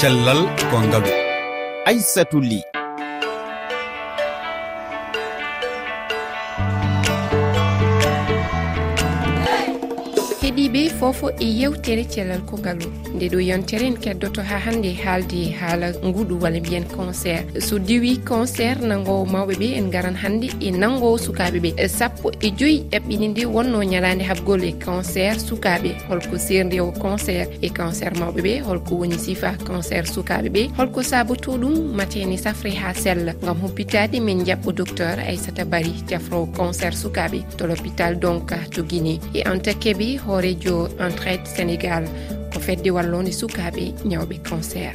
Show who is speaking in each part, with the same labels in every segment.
Speaker 1: cellal ko ngaalu
Speaker 2: aissatou ly.
Speaker 3: fofo e yewtere cellal kogalu nde ɗo yontere en keddoto ha hannde haalde haala nguɗu walla mbiyen concert. So diwi concert nangowo mawɓeɓe en garan hannde e nangowo sukaɓeɓe sappo e joyi ƴaɓɓini nde wonno ñalade habgol e concert sukaɓe holko serdi o concert e concert mawɓeɓe holko woni sifa concert sukaɓeɓe holko saboto ɗum mateni safre ha sella gam hoppitade min jaɓɓo docteur aissata bari jafrowo concert sukaɓe to l'hôpital donc to guiné e en takkeɓe hoorejo entraide sénégal. Ko fedde wallode sukaɓe ñawɓe cancer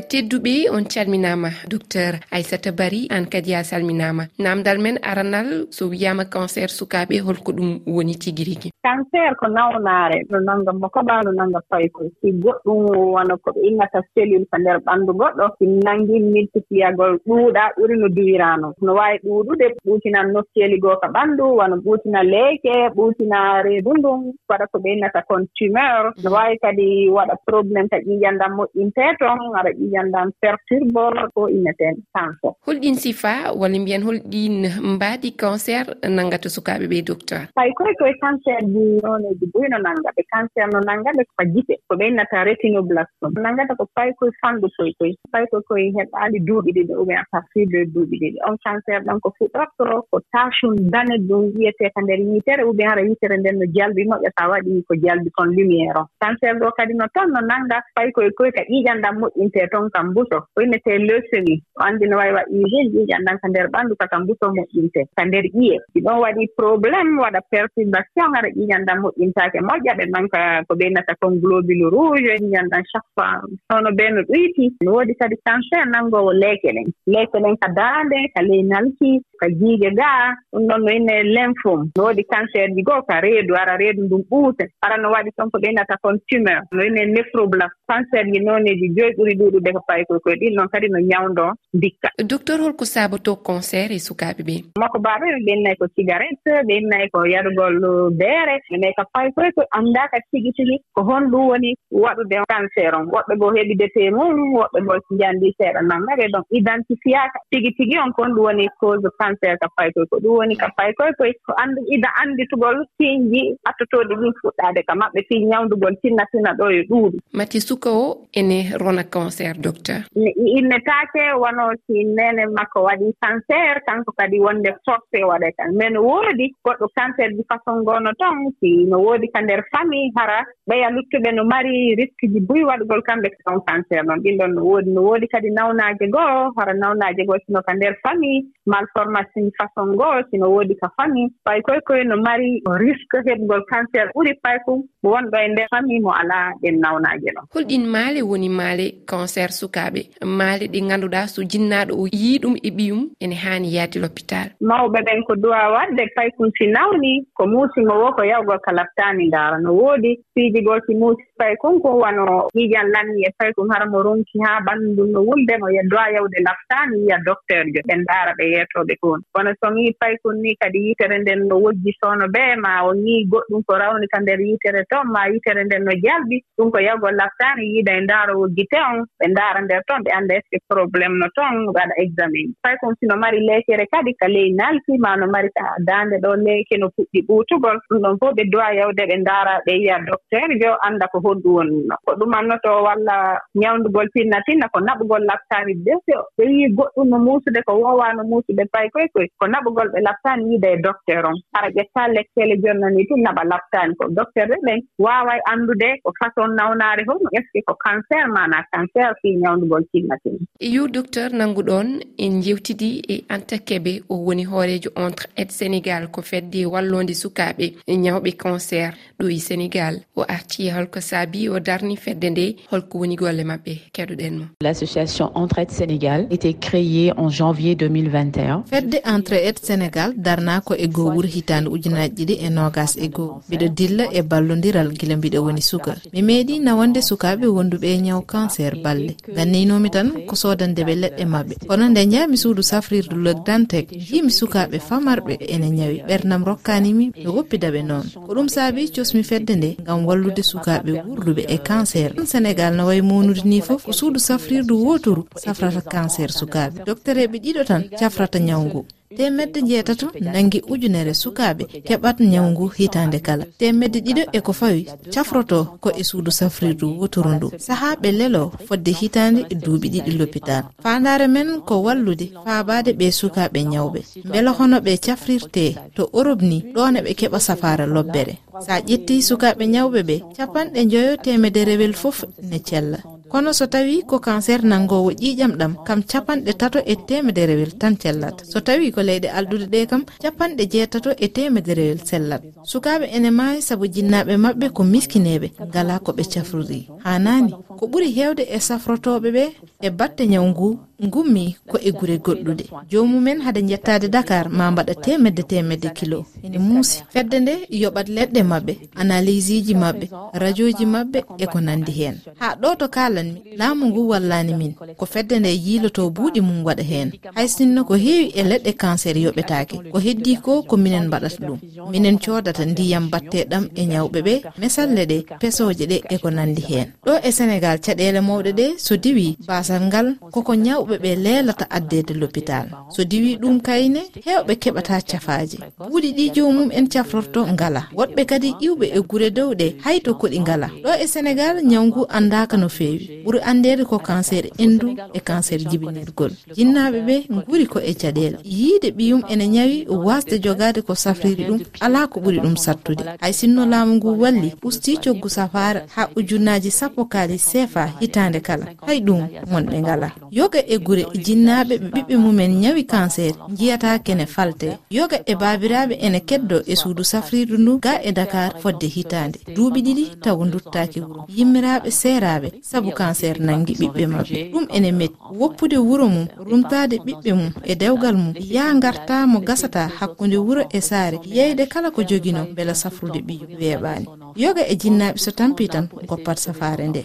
Speaker 3: tedduɓe on calminama docteur aissata bari an kadi a salminama. Namdal men aranal so wiyama cancer sukaɓe holko ɗum woni tigui rigui
Speaker 4: cancer ko nawnare no nanga mokoɓa no nanga faykoye si goɗɗum wona koɓe innata cellule ko nder ɓanndu goɗɗo si nangi multipliagol ɗuuɗa ɓuri no duwirano no wawi ɗuuɗude ɓuutinan nokkeli goo ko ɓanndu wona ɓuutina leeke ɓuutina reedu ndun waɗa ko ɓe innata kon tumeur no wawi kadi waɗa probléme ka ƴiƴandam moƴƴinte toon aɗa yandan perturbe ɗo inneten cancer
Speaker 3: holɗin sifa walla mbiyen holɗin mbaadi cancer nanngata sukaaɓe ɓe docteur?
Speaker 4: Fay koye koye cancer du noneji boyi no nanngaɓe cancer no nanngaɓe ko jite ko ɓe innata retinoblastom nanngata ko fay koye fandu koye koye fay koye koye heɓaali duuɓi ɗiɗi ou bien à partir de duuɓi ɗiɗi. On cancer ɗon ko fuɗɗorto ko tachum dane ɗum wiyetee ka nder yitere ou bien hara yiitere nden no jalbi moƴƴa so a waɗi ko jalbi kon lumiére o. Cancer ɗo kadi no toon no nannga fay koye koye ka ƴiiƴan ɗan moƴƴintee to toon kam buso woynetee leseni o anndi no waawi wa usine ƴiiƴe anndan ko ndeer ɓanndu ka kam buso moƴƴintee ka ndeer ƴiye si ɗon waɗi probléme waɗa perturbation ara ƴiiƴe anndan moƴƴintaake moƴƴa ɓe noon ka ko ɓeynata kon globule rouge ƴiiƴe anndan chaque fois hono ɓee no ɗuytii no woodi kadi cancer nanngoowo leeke ɗen leeke ɗen ka daande ka ley nalki ka jiige gaa ɗum ɗon no inne lymphome. No woodi cancer ji goo ka reedu ara reedu ndun ɓuute. Ara no waɗi toon ko ɓeynata kon tumeur. No inne néphroblas cancer ji nooneji joyi ɓuri ɗuuɗude ɓe ko fayi koye koye ɗin noon kadi no ñawndo dikka
Speaker 3: docteur holko saboto concert e sukaaɓe ɓe?
Speaker 4: Makko baaɓe ɓe innayi ko cigarette ɓe innayi ko yadugol beere mais ko fayi koye koye annda kadi tigi tigi ko honɗum woni waɗude cancer on. Woɓɓe goo heɓide te mum woɓɓe goo jandi seeɗa nammere donc identifiaka tigi tigi on ko honɗum woni cause cancer ka fayi koye koye ɗum woni ka fayi koye koye ko anndu ida annditugol tinji attotooɗi ɗum fuɗɗaade ka maɓɓe fi ñawdugol tinna tinna ɗo e ɗuuɗu
Speaker 3: mati suka o ene rona cancer cancer docteur?
Speaker 4: Innetaake wono si nene makko waɗi cancer kanko kadi wonde forcé waɗa kan mais no woodi goɗɗo cancer ji façon ngono ton si no woodi ka nder famille hara ɓeya luttuɓe no mari risque ji buy waɗugol kamɓe on cancer noon ɗin ɗon no woodi no woodi kadi nawnaaje goo hara nawnaaje goo sino ka nder famille malformation façon goo sino woodi ka famille. Fay koye koye no mari risque heɓgol cancer ɓuri pay fuu wonɗo e nder famille mo alaa ɗen nawnaaje ɗon
Speaker 3: holɗin maale woni maale cancer cancer sukaɓe maali ɗi ngannduɗaa so jinnaaɗo o yii ɗum e ɓiyum ene hani yaade l'hôpital
Speaker 4: mawɓe ɓen ko duwa waɗde fay kon si nawni ko muusimo wo ko yawgol ka laftani ndaara no woodi fiijigol si muusi fay kon kon wano hiijan lanni e fay kon hara mo ronki haa ɓanndu no wulde mo dowa yawde laftani yiya docteur jo. Ɓe ndaara ɓe yeetooɓe toon kono so ngii fay kon ni kadi yitere nden no wojji soono ɓee ma o ngii goɗɗum ko rawni ka nder yitere toon ma yitere nden no jalɓi ɗum ko yawgol laftani yiida e ndaarowo gite on ɓe ndaara nder toon ɓe annda est ce que probléme no toon waɗa examen. Fay kon sino mari leekere kadi ka ley naaltiima no mari ka daande ɗo leeke no puɗɗi ɓuutugol ɗum ɗon fof ɓe duwa yewde ɓe ndaara ɓe yiya docteur jo annda ko honɗum wonno ko ɗumannoto walla ñawndugol tinnatinna ko naɓugol labtaani dese ɓe wii goɗɗum no muusude ko wowaano muusude fay koye koye ko naɓugol ɓe labtaani yiida e docteur on. Hara ƴetta lekkele jonnani tun naɓa labtaani ko docteur ɓe ɓen waaway anndude ko façon nawnaare holno est ce que ko cancer maana cancer fi ñawdugol kinnatin
Speaker 3: yo docteur nannguɗon en jewtidi e antakeɓe o woni hoorejo entre aide sénégal ko fedde wallode sukaaɓe e ñawɓe cancer ɗo e sénégal. O arti holko saabi o darni fedde nde holko woni golle maɓɓe keɗoɗen mo.
Speaker 5: L'association entre aide sénégal était créée en janvier 2021
Speaker 6: fedde entre aide sénégal darnako e goo wuuri hitande ujunaji ɗiɗi e nogas e goo mbiɗo dilla e ballodiral gila mbiɗo woni suka mi meeɗi nawande sukaɓe wonduɓe e ñaw cancer balle galle ganninomi tan ko sodandeɓe leɗɗe mabɓe kono nde jami suudu safrirdu logdantek yimi sukaɓe famarɓe ene ñawi ɓernam rokkanimi mi woppidaɓe noon. Ko ɗum saabi cosmi fedde nde gam wallude sukaɓe wurduɓe e cancer. Sénégal no wayi monude ni foof ko suudu safrirdu wotoru safrata cancer sukaɓe docteur eɓe ɗiɗo tan cafrata ñawgu temedde jeetato nangi ujunere sukaaɓe keɓat ñawgu hitande kala. Temedde ɗiɗo e ko fawi cafroto ko e suudu safrirdu woturu ndu sahaaɓe lelo fodde hitande e duuɓi ɗiɗi lopitan fandare men ko wallude faabade ɓe sukaaɓe ñawɓe beela hono ɓe cafrirte to europe ni ɗone ɓe keɓa safara lobbere. Sa ƴetti sukaaɓe ñawɓe ɓe capanɗe joyo temedere rewel fof ne cella. kono so tawi ko cancer nangowo ƴiƴam ɗam kam capanɗe tato e temederewel tan cellat so tawi ko leyɗe alɗude ɗe kam capanɗe jeetato e temederewel sellat sukaɓe ene maayi saabu jinnaɓe mabɓe ko miskineɓe ngala koɓe cafruri hanani ko ɓuuri hewde e safrotoɓe ɓe e batte nyawu ngu gummi ko e gure goɗɗuɗe. Jomumen hade jettade dakar ma mbaɗa temedde temedde kilo. Ene muusi fedde nde yoɓat leɗɗe mabɓe analyse ji mabɓe radio ji mabɓe e ko nandi hen. Ha ɗo to kalanmi laamu ngu wallani min ko fedde nde yiiloto buuɗi mum waɗa hen. Hay sinno ko heewi e leɗɗe cancer yoɓetake ko heddi ko ko minen mbaɗata ɗum. Minen codata ndiyam batteɗam e ñawɓe ɓe mesalle ɗe pesoje ɗe e ko nandi hen. Ɗo e sénégal caɗele mawɗe ɗe so diwi basal ngal koko ñaw mawɓe ɓe lelata addede l'hôpital so diwi ɗum kayne hewɓe keɓata cafaji. Ɓuuɗi ɗi jomum en cafrorto ngala. Woɗɓe kadi iwɓe e guure dow ɗe hayto koɗi ngala. Ɗo e sénégal ñawgu andaka no fewi. Ɓuuri andede ko cancer endu e cancer jibinirgol. Jinnaɓe ɓe guuri ko e caɗele. Yiide ɓiyum ene ñawi wasde jogade ko safriri ɗum ala ko ɓuuri ɗum sattude. Hay sinno laamu ngu walli usti coggu safara ha ujunnaji sappo kaali sefa hitande kala. Hay ɗum wonɓe ngala. Yoga e gure jinnaɓe ɓe ɓiɓɓe mumen ñawi kanseer jiyata kene falte. Yoga e baabiraɓe ene keddo e suudu safridu ndu ga e dakar fodde hitande duuɓi ɗiɗi taw duttaki wuro. Yimmiraɓe seeraɓe saabu kanseer nangi ɓiɓɓe mabɓe ɗum ene metti. Woppude wuro mum rumtade ɓiɓɓe mum e dewgal mum ya garta mo gasata hakkunde wuro e saare. Yeyde kala ko jogino beela safrude ɓiyu weeɓani yoga e jinnaɓe so tampi tan goppat safare nde.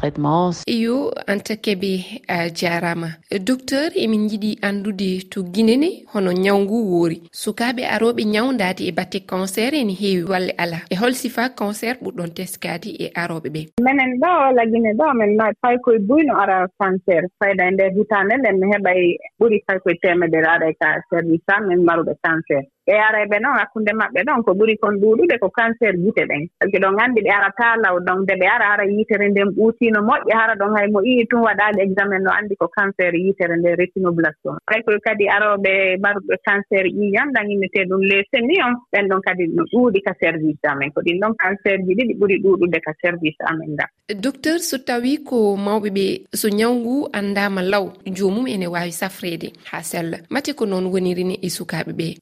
Speaker 5: traitements
Speaker 3: yo anta keɓe a jarama. Docteur emin jiiɗi andude to guinene hono ñawgu woori. Sukaɓe aroɓe ñawdade e batte cancer ene heewi walle ala. E hol sifa cancer ɓurɗon teskade e aroɓe ɓe.
Speaker 4: Minen ɗo walla guine ɗo min nawi fay koye buyno ara cancer. Fayda e nder hitande nden mi heɓay ɓuuri fay koye temedere ara e ka service a min maruɓe cancer. ɓe areɓe noon hakkunde maɓɓe ɗon ko ɓuri kon ɗuuɗude ko cancer gite ɗen sabi ɗon nganndi ɓe arataa law ɗon nde ɓe ara ara yitere nden ɓuutiino moƴƴe hara ɗon hay mo ii tun waɗaali examen no anndi ko cancer yitere nde retinoblaston koye kadi arooɓe mbaruɓe cancer ƴiiƴam ɗaninetee ɗum lesemion ɓen ɗon kadi no ɗuuɗi ka service amen. Ko ɗin ɗon cancer ji ɗiɗi ɓuri ɗuuɗude ka service amen ngan
Speaker 3: docteur so tawii ko mawɓe ɓe so ñawngu anndaama law joomum ene waawi safreede haa sella. Mate ko noon wonirini e sukaaɓe ɓee?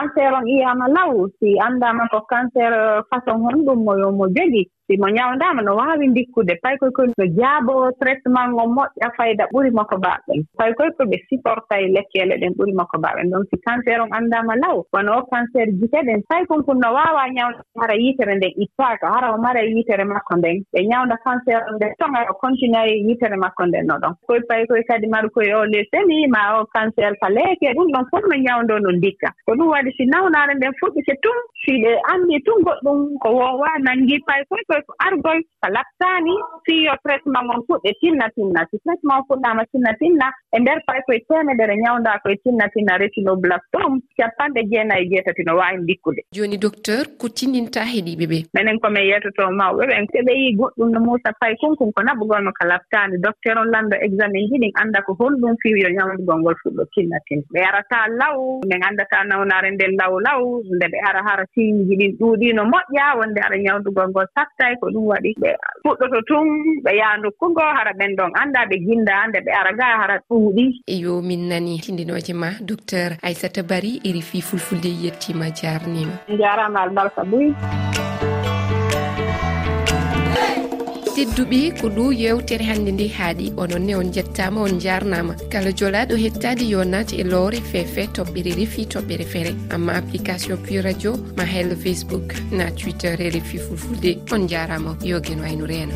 Speaker 4: cancer on ƴiyaama law si anndaama ko cancer façon hon ɗum moyo mo jogii simo ñawndaama no waawi ndikkude. Pay koye koye no jaaboo traitement ngo moƴƴa fayda ɓuri makko baaɓen pay koye koye ɓe siporta e lekkeele ɗen ɓuri makko baaɓen donc si cancer on anndaama law wono o cancer jiteɗen tawi konkon no waawa ñawnde hara yitere nden ittaaka hara o mara yitere makko nden. Ɓe ñawnda cancer o nden ton o continue e yitere makko nden no ɗon. Koye pay koye kadi mara koye o leseni ma o cancer ka leeke ɗum ɗon fof no ñawndo no ndikka. Ko ɗum waɗi si nawnaare nden fuɗɗike tun si ɓe anndi tun goɗɗum ko woowaa nanngii. Pay koye koye argol ko argol ko laɓtaani fiyo traitement mon fuɗɗe tinna tinna. So traitement fuɗɗaama tinna tinna. E ndeer pay koye teemedere ñawndaa koye tinna tinna retinoblastome capanɗe jeenayi e jeetati no waawi ndikkude.
Speaker 3: Jooni docteur ko tinnintaa heɗiiɓe ɓee
Speaker 4: minen komin yeetotoo mawɓe ɓen so ɓe yii goɗɗum no muusa pay konkon ko naɓugol no ko laɓtaani docteur on lanndo examen ji ɗin annda ko honɗum fiyo ñawndugol ngol fuɗɗo tinna tinna. Ɓe arataa law min anndataa nawnaare nden law law nde ɓe ara hara tiiji ɗin ɗuuɗiino moƴƴa wonde ara ñawndugol ngol satta anndayi ko ɗum waɗi. Ɓe fuɗɗoto tun ɓe yaha nokkungo hara ɓen ɗon annda ɓe ginda nde ɓe ara ga hara ɗuuɗi.
Speaker 3: Eyo min nani tindinoje ma docteur aissata bari iri fi fulfulde yettima jarnima.
Speaker 4: Jarama albarka boy
Speaker 3: tedduɓe ko ɗo yewtere hannde nde haaɗi ononne on jettama on jarnama kala jolaɗo hettade yo nat e lowre feefe toɓɓere refi toɓɓere feere amma application pui radio ma hello facebook na twitter e refi fulfulde on jarama yo gueno aynu reena